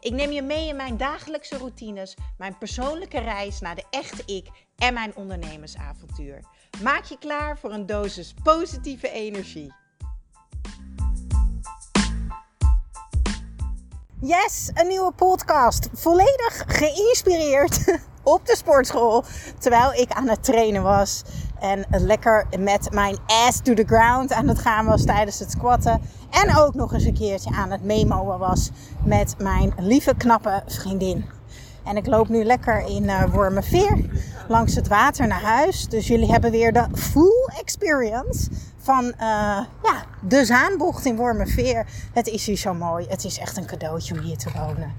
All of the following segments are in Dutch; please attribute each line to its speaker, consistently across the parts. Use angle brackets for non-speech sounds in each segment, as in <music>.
Speaker 1: Ik neem je mee in mijn dagelijkse routines, mijn persoonlijke reis naar de echte ik en mijn ondernemersavontuur. Maak je klaar voor een dosis positieve energie. Yes, een nieuwe podcast. Volledig geïnspireerd <laughs> op de sportschool terwijl ik aan het trainen was. En lekker met mijn ass to the ground aan het gaan was tijdens het squatten. En ook nog eens een keertje aan het memoen was met mijn lieve knappe vriendin. En ik loop nu lekker in uh, Wormerveer langs het water naar huis. Dus jullie hebben weer de full experience van uh, ja, de Zaanbocht in Wormerveer. Het is hier zo mooi. Het is echt een cadeautje om hier te wonen.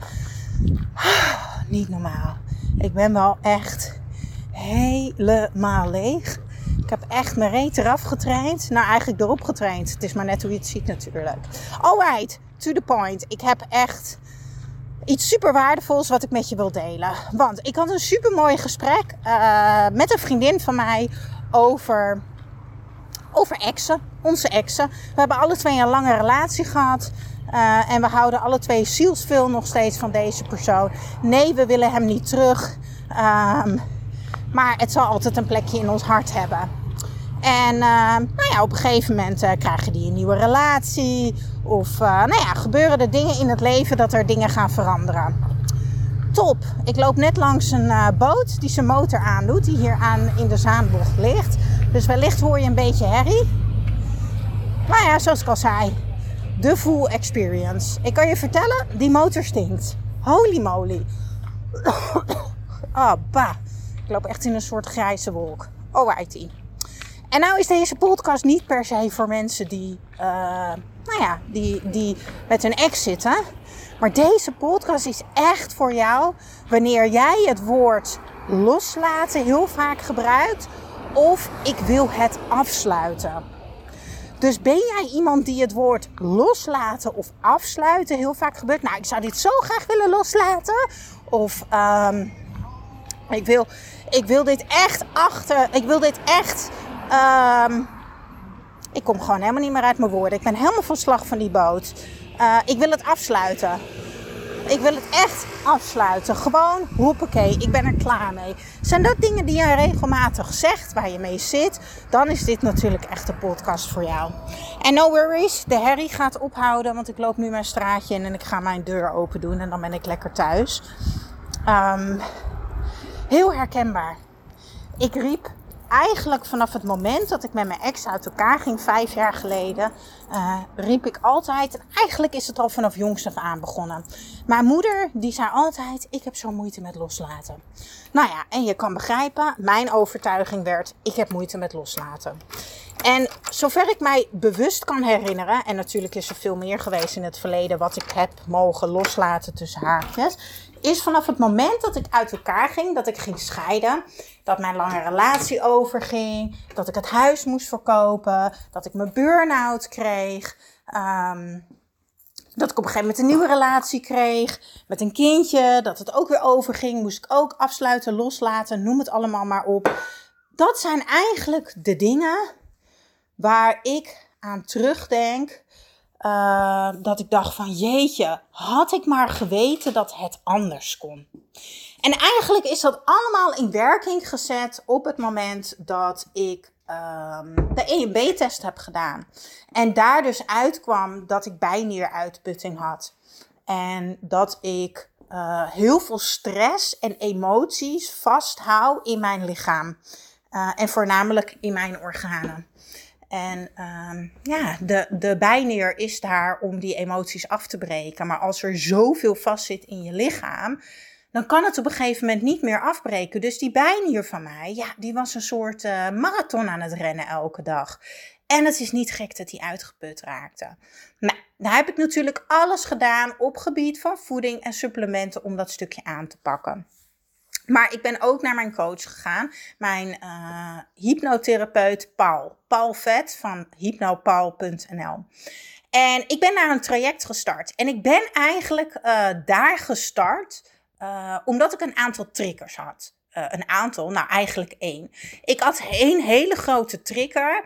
Speaker 1: Ah, niet normaal. Ik ben wel echt helemaal leeg. Ik heb echt mijn reet eraf getraind. Nou, eigenlijk erop getraind. Het is maar net hoe je het ziet natuurlijk. Alright, to the point. Ik heb echt iets super waardevols wat ik met je wil delen. Want ik had een super mooi gesprek uh, met een vriendin van mij over, over exen. Onze exen. We hebben alle twee een lange relatie gehad. Uh, en we houden alle twee zielsveel nog steeds van deze persoon. Nee, we willen hem niet terug. Um, maar het zal altijd een plekje in ons hart hebben. En uh, nou ja, op een gegeven moment uh, krijgen die een nieuwe relatie. Of uh, nou ja, gebeuren er dingen in het leven dat er dingen gaan veranderen. Top. Ik loop net langs een boot die zijn motor aandoet. Die hier aan in de Zaanbocht ligt. Dus wellicht hoor je een beetje herrie. Maar ja, zoals ik al zei. De full experience. Ik kan je vertellen, die motor stinkt. Holy moly. <coughs> oh, bah. Ik loop echt in een soort grijze wolk. Alrighty. En nou is deze podcast niet per se voor mensen die, uh, nou ja, die, die met een ex zitten. Maar deze podcast is echt voor jou wanneer jij het woord loslaten heel vaak gebruikt. Of ik wil het afsluiten. Dus ben jij iemand die het woord loslaten of afsluiten heel vaak gebeurt? Nou, ik zou dit zo graag willen loslaten. Of um, ik, wil, ik wil dit echt achter. Ik wil dit echt Um, ik kom gewoon helemaal niet meer uit mijn woorden. Ik ben helemaal van slag van die boot. Uh, ik wil het afsluiten. Ik wil het echt afsluiten. Gewoon, hoppakee, ik ben er klaar mee. Zijn dat dingen die je regelmatig zegt, waar je mee zit? Dan is dit natuurlijk echt de podcast voor jou. En no worries, de herrie gaat ophouden, want ik loop nu mijn straatje in en ik ga mijn deur open doen en dan ben ik lekker thuis. Um, heel herkenbaar. Ik riep eigenlijk vanaf het moment dat ik met mijn ex uit elkaar ging, vijf jaar geleden, uh, riep ik altijd, en eigenlijk is het al vanaf jongs af aan begonnen. Mijn moeder, die zei altijd, ik heb zo moeite met loslaten. Nou ja, en je kan begrijpen, mijn overtuiging werd, ik heb moeite met loslaten. En zover ik mij bewust kan herinneren, en natuurlijk is er veel meer geweest in het verleden wat ik heb mogen loslaten tussen haakjes, is vanaf het moment dat ik uit elkaar ging, dat ik ging scheiden, dat mijn lange relatie overging, dat ik het huis moest verkopen, dat ik mijn burn-out kreeg, um, dat ik op een gegeven moment een nieuwe relatie kreeg met een kindje, dat het ook weer overging, moest ik ook afsluiten, loslaten, noem het allemaal maar op. Dat zijn eigenlijk de dingen waar ik aan terugdenk uh, dat ik dacht van jeetje, had ik maar geweten dat het anders kon. En eigenlijk is dat allemaal in werking gezet op het moment dat ik um, de EMB-test heb gedaan. En daar dus uitkwam dat ik bijnieruitputting had. En dat ik uh, heel veel stress en emoties vasthoud in mijn lichaam. Uh, en voornamelijk in mijn organen. En um, ja, de, de bijneer is daar om die emoties af te breken. Maar als er zoveel vastzit in je lichaam, dan kan het op een gegeven moment niet meer afbreken. Dus die bijnier van mij, ja, die was een soort uh, marathon aan het rennen elke dag. En het is niet gek dat hij uitgeput raakte. Nou, daar heb ik natuurlijk alles gedaan op gebied van voeding en supplementen om dat stukje aan te pakken. Maar ik ben ook naar mijn coach gegaan, mijn uh, hypnotherapeut Paul. Paul Vet van hypnopaul.nl. En ik ben naar een traject gestart. En ik ben eigenlijk uh, daar gestart uh, omdat ik een aantal triggers had. een aantal, nou eigenlijk één. Ik had één hele grote trigger.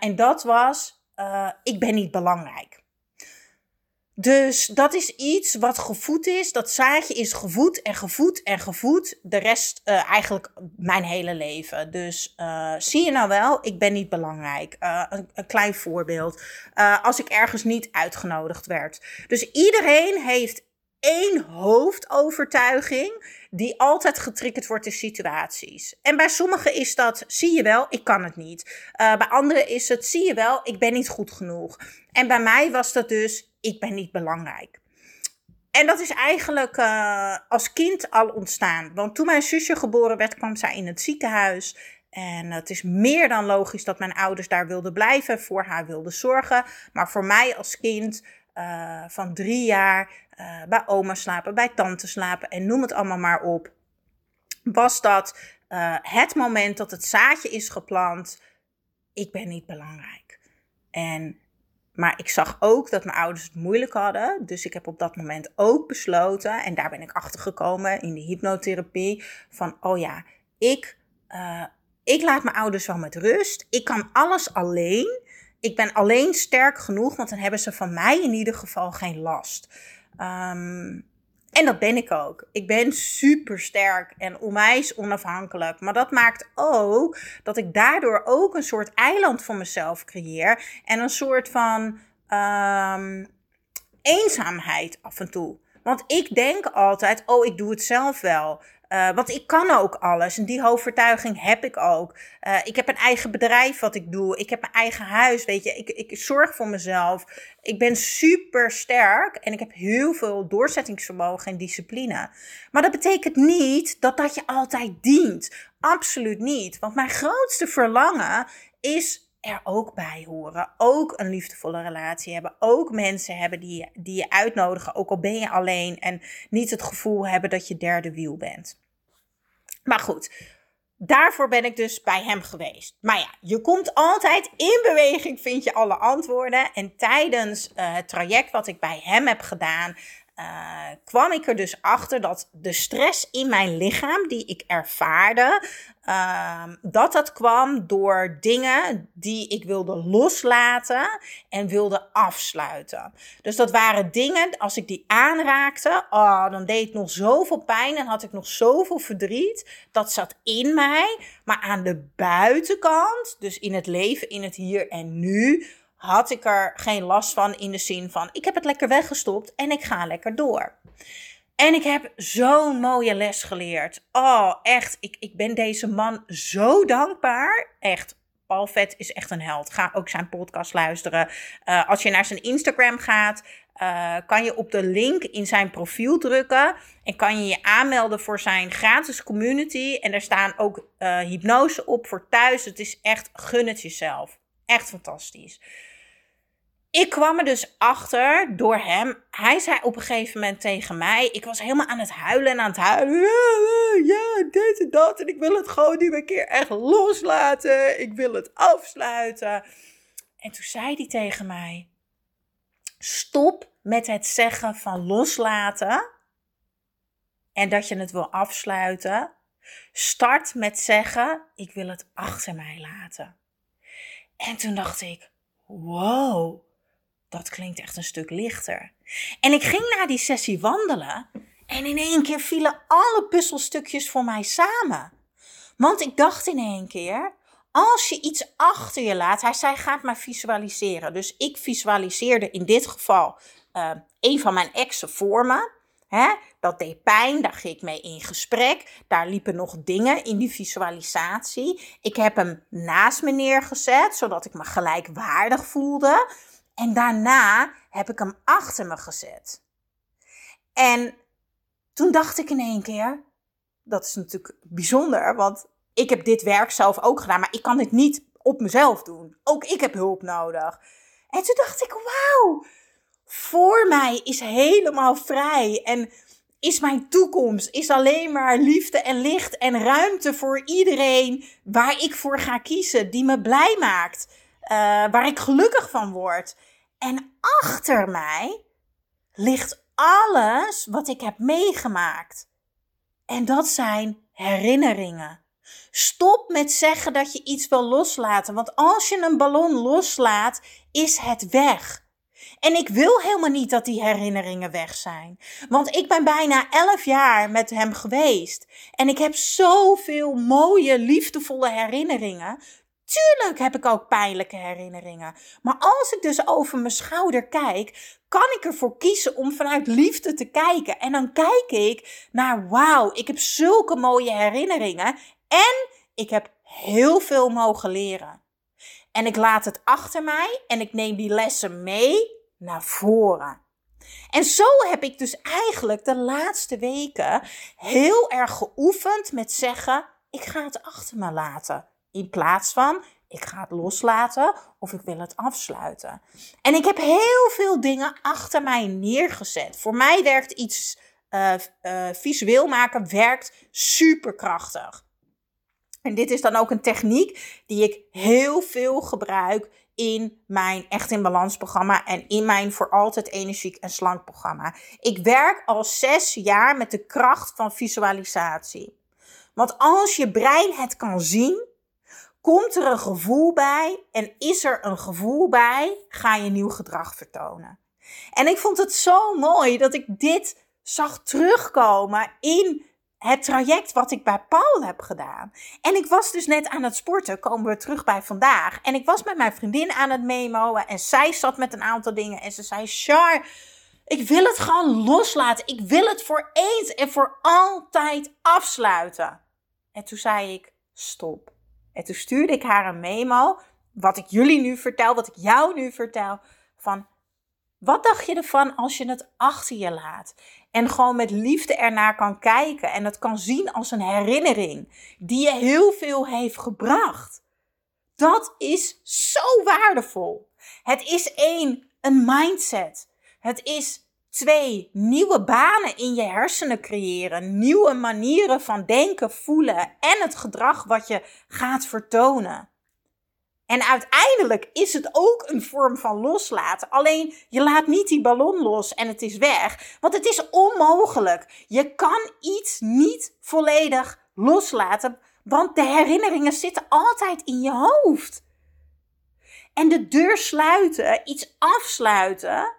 Speaker 1: en dat was, ik ben niet belangrijk. Dus dat is iets wat gevoed is. Dat zaadje is gevoed en gevoed en gevoed. De rest uh, eigenlijk mijn hele leven. Dus uh, zie je nou wel, ik ben niet belangrijk. Uh, een, een, klein voorbeeld. als ik ergens niet uitgenodigd werd. Dus iedereen heeft één hoofdovertuiging die altijd getriggerd wordt in situaties. En bij sommigen is dat, zie je wel, ik kan het niet. bij anderen is het, zie je wel, ik ben niet goed genoeg. En bij mij was dat dus, ik ben niet belangrijk. En dat is eigenlijk uh, als kind al ontstaan. Want toen mijn zusje geboren werd, kwam zij in het ziekenhuis. En het is meer dan logisch dat mijn ouders daar wilden blijven, voor haar wilden zorgen. Maar voor mij als kind uh, van drie jaar, uh, bij oma slapen, bij tante slapen en noem het allemaal maar op, was dat het moment dat het zaadje is geplant. Ik ben niet belangrijk. En maar ik zag ook dat mijn ouders het moeilijk hadden. Dus ik heb op dat moment ook besloten, en daar ben ik achter gekomen in de hypnotherapie, van oh ja, ik, uh, ik laat mijn ouders wel met rust. Ik kan alles alleen. Ik ben alleen sterk genoeg, want dan hebben ze van mij in ieder geval geen last. Um, en dat ben ik ook. Ik ben super sterk en onwijs onafhankelijk. Maar dat maakt ook dat ik daardoor ook een soort eiland voor mezelf creëer. En een soort van um, eenzaamheid af en toe. Want ik denk altijd, oh, ik doe het zelf wel. Uh, want ik kan ook alles. En die hoofdvertuiging heb ik ook. Uh, ik heb een eigen bedrijf wat ik doe. Ik heb mijn eigen huis. Weet je, ik, ik zorg voor mezelf. Ik ben super sterk. En ik heb heel veel doorzettingsvermogen en discipline. Maar dat betekent niet dat dat je altijd dient. Absoluut niet. Want mijn grootste verlangen is er ook bij horen. Ook een liefdevolle relatie hebben. Ook mensen hebben die, die je uitnodigen. Ook al ben je alleen en niet het gevoel hebben dat je derde wiel bent. Maar goed, daarvoor ben ik dus bij hem geweest. Maar ja, je komt altijd in beweging, vind je alle antwoorden. En tijdens uh, het traject wat ik bij hem heb gedaan, uh, kwam ik er dus achter dat de stress in mijn lichaam die ik ervaarde, uh, dat dat kwam door dingen die ik wilde loslaten en wilde afsluiten. Dus dat waren dingen, als ik die aanraakte, oh, dan deed het nog zoveel pijn en had ik nog zoveel verdriet. Dat zat in mij, maar aan de buitenkant, dus in het leven, in het hier en nu, had ik er geen last van in de zin van ik heb het lekker weggestopt en ik ga lekker door. En ik heb zo'n mooie les geleerd. Oh, echt. Ik, ik ben deze man zo dankbaar. Echt. Paul is echt een held. Ga ook zijn podcast luisteren. Uh, als je naar zijn Instagram gaat, uh, kan je op de link in zijn profiel drukken. En kan je je aanmelden voor zijn gratis community. En er staan ook uh, hypnose op voor thuis. Het is echt gun het jezelf. Echt fantastisch ik kwam er dus achter door hem. Hij zei op een gegeven moment tegen mij: Ik was helemaal aan het huilen en aan het huilen. Ja, ja, dit en dat. En ik wil het gewoon nu een keer echt loslaten. Ik wil het afsluiten. En toen zei hij tegen mij: Stop met het zeggen van loslaten. En dat je het wil afsluiten. Start met zeggen: Ik wil het achter mij laten. En toen dacht ik: Wow dat klinkt echt een stuk lichter. En ik ging na die sessie wandelen en in één keer vielen alle puzzelstukjes voor mij samen. Want ik dacht in één keer, als je iets achter je laat, hij zei gaat maar visualiseren. Dus ik visualiseerde in dit geval uh, een van mijn exen voor me. Hè? Dat deed pijn, daar ging ik mee in gesprek. Daar liepen nog dingen in die visualisatie. Ik heb hem naast me neergezet, zodat ik me gelijkwaardig voelde. En daarna heb ik hem achter me gezet. En toen dacht ik in één keer, dat is natuurlijk bijzonder, want ik heb dit werk zelf ook gedaan, maar ik kan dit niet op mezelf doen. Ook ik heb hulp nodig. En toen dacht ik, wauw, voor mij is helemaal vrij. En is mijn toekomst. Is alleen maar liefde en licht en ruimte voor iedereen waar ik voor ga kiezen. Die me blij maakt. Uh, waar ik gelukkig van word. En achter mij ligt alles wat ik heb meegemaakt. En dat zijn herinneringen. Stop met zeggen dat je iets wil loslaten. Want als je een ballon loslaat, is het weg. En ik wil helemaal niet dat die herinneringen weg zijn. Want ik ben bijna elf jaar met hem geweest. En ik heb zoveel mooie, liefdevolle herinneringen. Tuurlijk heb ik ook pijnlijke herinneringen. Maar als ik dus over mijn schouder kijk, kan ik ervoor kiezen om vanuit liefde te kijken. En dan kijk ik naar, wauw, ik heb zulke mooie herinneringen. En ik heb heel veel mogen leren. En ik laat het achter mij en ik neem die lessen mee naar voren. En zo heb ik dus eigenlijk de laatste weken heel erg geoefend met zeggen: ik ga het achter me laten. In plaats van ik ga het loslaten of ik wil het afsluiten. En ik heb heel veel dingen achter mij neergezet. Voor mij werkt iets uh, uh, visueel maken werkt superkrachtig. En dit is dan ook een techniek die ik heel veel gebruik in mijn Echt in Balans programma en in mijn Voor Altijd Energiek en Slank programma. Ik werk al zes jaar met de kracht van visualisatie. Want als je brein het kan zien, komt er een gevoel bij en is er een gevoel bij, ga je nieuw gedrag vertonen. En ik vond het zo mooi dat ik dit zag terugkomen in het traject wat ik bij Paul heb gedaan. En ik was dus net aan het sporten, komen we terug bij vandaag. En ik was met mijn vriendin aan het memoen en zij zat met een aantal dingen en ze zei: Char, ik wil het gewoon loslaten. Ik wil het voor eens en voor altijd afsluiten. En toen zei ik: Stop. En toen stuurde ik haar een memo, wat ik jullie nu vertel, wat ik jou nu vertel, van wat dacht je ervan als je het achter je laat? En gewoon met liefde ernaar kan kijken en het kan zien als een herinnering die je heel veel heeft gebracht. Dat is zo waardevol. Het is één, een mindset. Het is twee, nieuwe banen in je hersenen creëren. Nieuwe manieren van denken, voelen en het gedrag wat je gaat vertonen. En uiteindelijk is het ook een vorm van loslaten. Alleen je laat niet die ballon los en het is weg. Want het is onmogelijk. Je kan iets niet volledig loslaten. Want de herinneringen zitten altijd in je hoofd. En de deur sluiten, iets afsluiten,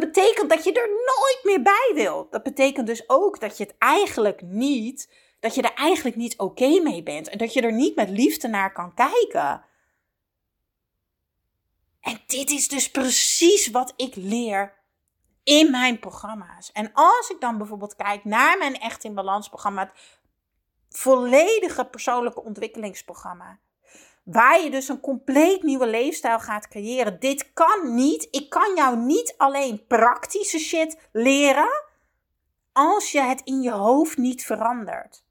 Speaker 1: dat betekent dat je er nooit meer bij wil. Dat betekent dus ook dat je het eigenlijk niet, dat je er eigenlijk niet oké mee bent. En dat je er niet met liefde naar kan kijken. En dit is dus precies wat ik leer in mijn programma's. En als ik dan bijvoorbeeld kijk naar mijn Echt in Balans programma, het volledige persoonlijke ontwikkelingsprogramma, waar je dus een compleet nieuwe leefstijl gaat creëren. Dit kan niet. Ik kan jou niet alleen praktische shit leren als je het in je hoofd niet verandert.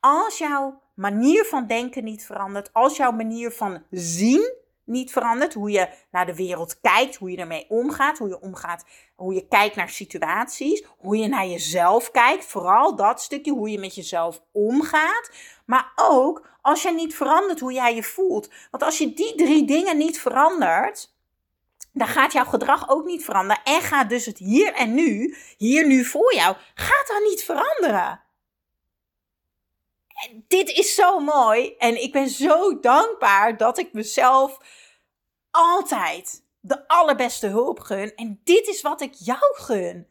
Speaker 1: Als jouw manier van denken niet verandert, als jouw manier van zien niet verandert. Hoe je naar de wereld kijkt, hoe je ermee omgaat, hoe je omgaat, hoe je kijkt naar situaties, hoe je naar jezelf kijkt. Vooral dat stukje, hoe je met jezelf omgaat. Maar ook als je niet verandert hoe jij je voelt. Want als je die drie dingen niet verandert. Dan gaat jouw gedrag ook niet veranderen. En gaat dus het hier en nu, hier nu voor jou, gaat dan niet veranderen dit is zo mooi. En ik ben zo dankbaar dat ik mezelf altijd de allerbeste hulp gun. En dit is wat ik jou gun.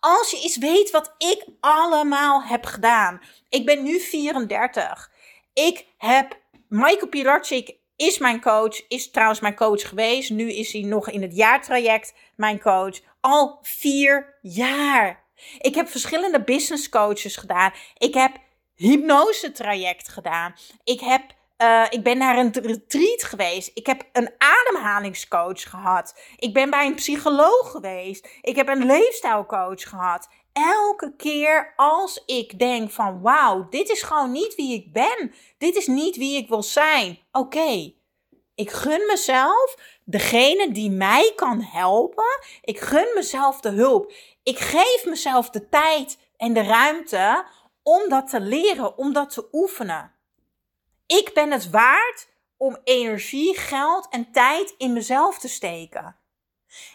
Speaker 1: Als je eens weet wat ik allemaal heb gedaan. Ik ben nu 34. Ik heb Michael Pilarczyk is mijn coach, is trouwens mijn coach geweest. Nu is hij nog in het jaartraject mijn coach. Al vier jaar. Ik heb verschillende business coaches gedaan. Ik heb hypnose traject gedaan. Ik, heb, uh, ik ben naar een retreat geweest. Ik heb een ademhalingscoach gehad. Ik ben bij een psycholoog geweest. Ik heb een leefstijlcoach gehad. Elke keer als ik denk van wauw, dit is gewoon niet wie ik ben. Dit is niet wie ik wil zijn. Oké, ik gun mezelf degene die mij kan helpen. Ik gun mezelf de hulp. Ik geef mezelf de tijd en de ruimte om dat te leren, om dat te oefenen. Ik ben het waard om energie, geld en tijd in mezelf te steken.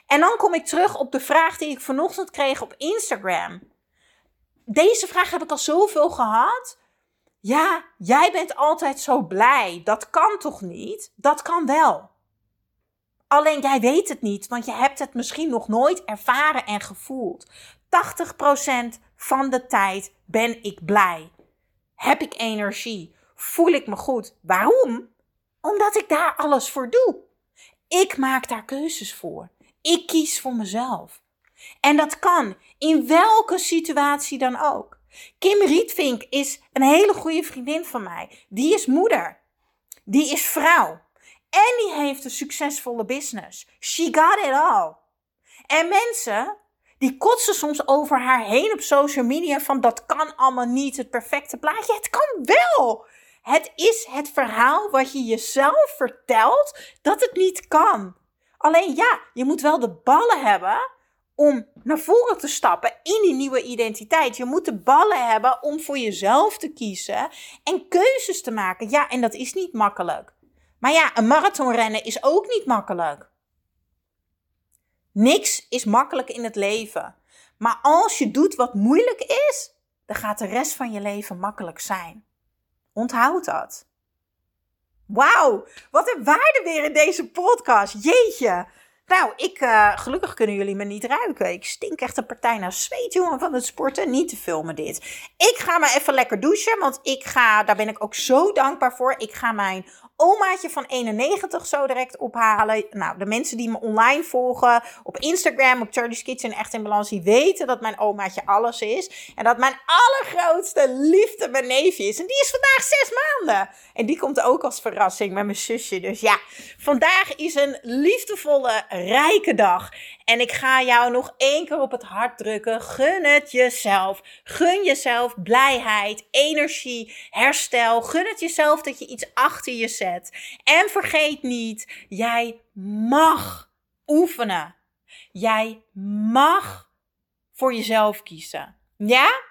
Speaker 1: En dan kom ik terug op de vraag die ik vanochtend kreeg op Instagram. Deze vraag heb ik al zoveel gehad. Ja, jij bent altijd zo blij. Dat kan toch niet? Dat kan wel. Alleen jij weet het niet, want je hebt het misschien nog nooit ervaren en gevoeld. 80% van de tijd ben ik blij. Heb ik energie? Voel ik me goed? Waarom? Omdat ik daar alles voor doe. Ik maak daar keuzes voor. Ik kies voor mezelf. En dat kan in welke situatie dan ook. Kim Rietvink is een hele goede vriendin van mij. Die is moeder. Die is vrouw. En die heeft een succesvolle business. She got it all. En mensen, die kotsen soms over haar heen op social media van dat kan allemaal niet, het perfecte plaatje. Het kan wel. Het is het verhaal wat je jezelf vertelt dat het niet kan. Alleen ja, je moet wel de ballen hebben om naar voren te stappen in die nieuwe identiteit. Je moet de ballen hebben om voor jezelf te kiezen en keuzes te maken. Ja, en dat is niet makkelijk. Maar ja, een marathonrennen is ook niet makkelijk. Niks is makkelijk in het leven. Maar als je doet wat moeilijk is, dan gaat de rest van je leven makkelijk zijn. Onthoud dat. Wauw, wat een waarde weer in deze podcast. Jeetje. Nou, ik, uh, gelukkig kunnen jullie me niet ruiken. Ik stink echt een partij naar zweet, jongen, van het sporten. Niet te filmen dit. Ik ga maar even lekker douchen, want ik ga, daar ben ik ook zo dankbaar voor. Ik ga mijn omaatje van 91 zo direct ophalen. Nou, de mensen die me online volgen op Instagram, op Charlie's Kitchen, echt in balans, die weten dat mijn omaatje alles is. En dat mijn allergrootste liefde mijn neefje is. En die is vandaag zes maanden. En die komt ook als verrassing met mijn zusje. Dus ja, vandaag is een liefdevolle, rijke dag. En ik ga jou nog één keer op het hart drukken. Gun het jezelf. Gun jezelf blijheid, energie, herstel. Gun het jezelf dat je iets achter je. En vergeet niet, jij mag oefenen. Jij mag voor jezelf kiezen. Ja?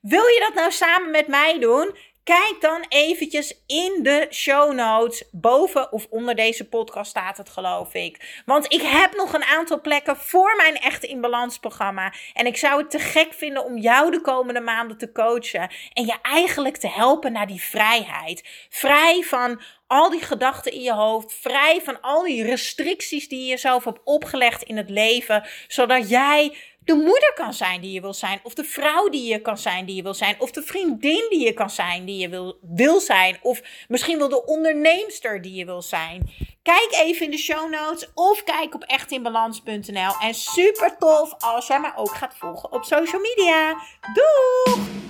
Speaker 1: Wil je dat nou samen met mij doen? Kijk dan eventjes in de show notes. Boven of onder deze podcast staat het, geloof ik. Want ik heb nog een aantal plekken voor mijn Echte in Balans programma. En ik zou het te gek vinden om jou de komende maanden te coachen. En je eigenlijk te helpen naar die vrijheid. Vrij van al die gedachten in je hoofd. Vrij van al die restricties die je jezelf hebt opgelegd in het leven. Zodat jij de moeder kan zijn die je wil zijn. Of de vrouw die je kan zijn die je wil zijn. Of de vriendin die je kan zijn die je wil, wil zijn. Of misschien wel de onderneemster die je wil zijn. Kijk even in de show notes of kijk op echtinbalans.nl. En super tof als jij mij ook gaat volgen op social media. Doei!